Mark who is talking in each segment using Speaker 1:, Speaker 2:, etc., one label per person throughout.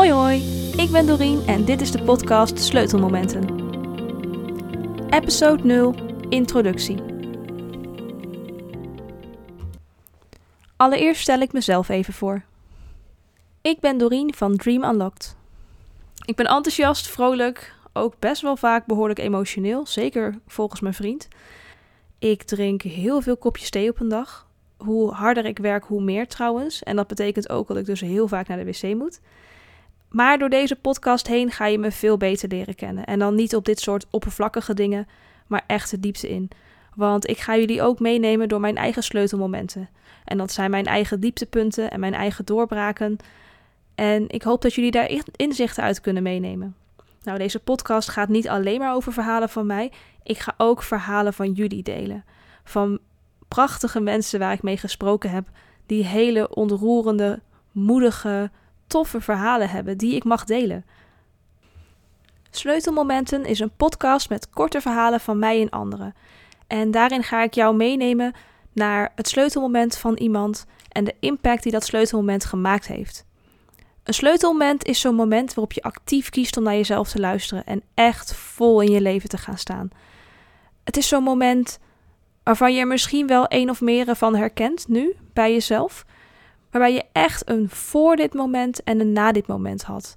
Speaker 1: Hoi hoi, ik ben Doreen en dit is de podcast Sleutelmomenten. Episode 0, Introductie. Allereerst stel ik mezelf even voor. Ik ben Doreen van Dream Unlocked. Ik ben enthousiast, vrolijk, ook best wel vaak behoorlijk emotioneel, zeker volgens mijn vriend. Ik drink heel veel kopjes thee op een dag. Hoe harder ik werk, hoe meer trouwens. En dat betekent ook dat ik dus heel vaak naar de wc moet. Maar door deze podcast heen ga je me veel beter leren kennen. En dan niet op dit soort oppervlakkige dingen, maar echt de diepte in. Want ik ga jullie ook meenemen door mijn eigen sleutelmomenten. En dat zijn mijn eigen dieptepunten en mijn eigen doorbraken. En ik hoop dat jullie daar inzichten uit kunnen meenemen. Nou, deze podcast gaat niet alleen maar over verhalen van mij. Ik ga ook verhalen van jullie delen. Van prachtige mensen waar ik mee gesproken heb, die hele ontroerende, moedige, toffe verhalen hebben die ik mag delen. Sleutelmomenten is een podcast met korte verhalen van mij en anderen. En daarin ga ik jou meenemen naar het sleutelmoment van iemand en de impact die dat sleutelmoment gemaakt heeft. Een sleutelmoment is zo'n moment waarop je actief kiest om naar jezelf te luisteren en echt vol in je leven te gaan staan. Het is zo'n moment waarvan je er misschien wel één of meerdere van herkent nu bij jezelf, waarbij je echt een voor dit moment en een na dit moment had.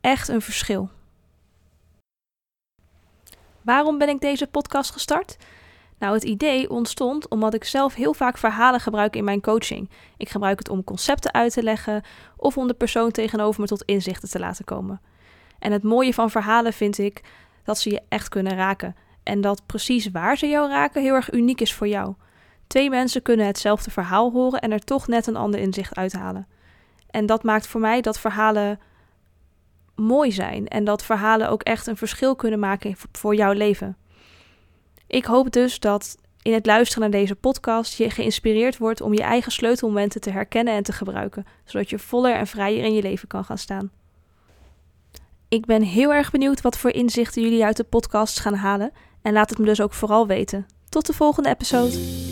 Speaker 1: Echt een verschil. Waarom ben ik deze podcast gestart? Nou, het idee ontstond omdat ik zelf heel vaak verhalen gebruik in mijn coaching. Ik gebruik het om concepten uit te leggen of om de persoon tegenover me tot inzichten te laten komen. En het mooie van verhalen vind ik dat ze je echt kunnen raken. En dat precies waar ze jou raken heel erg uniek is voor jou. Twee mensen kunnen hetzelfde verhaal horen en er toch net een ander inzicht uithalen. En dat maakt voor mij dat verhalen mooi zijn en dat verhalen ook echt een verschil kunnen maken voor jouw leven. Ik hoop dus dat in het luisteren naar deze podcast je geïnspireerd wordt om je eigen sleutelmomenten te herkennen en te gebruiken, zodat je voller en vrijer in je leven kan gaan staan. Ik ben heel erg benieuwd wat voor inzichten jullie uit de podcast gaan halen en laat het me dus ook vooral weten. Tot de volgende episode.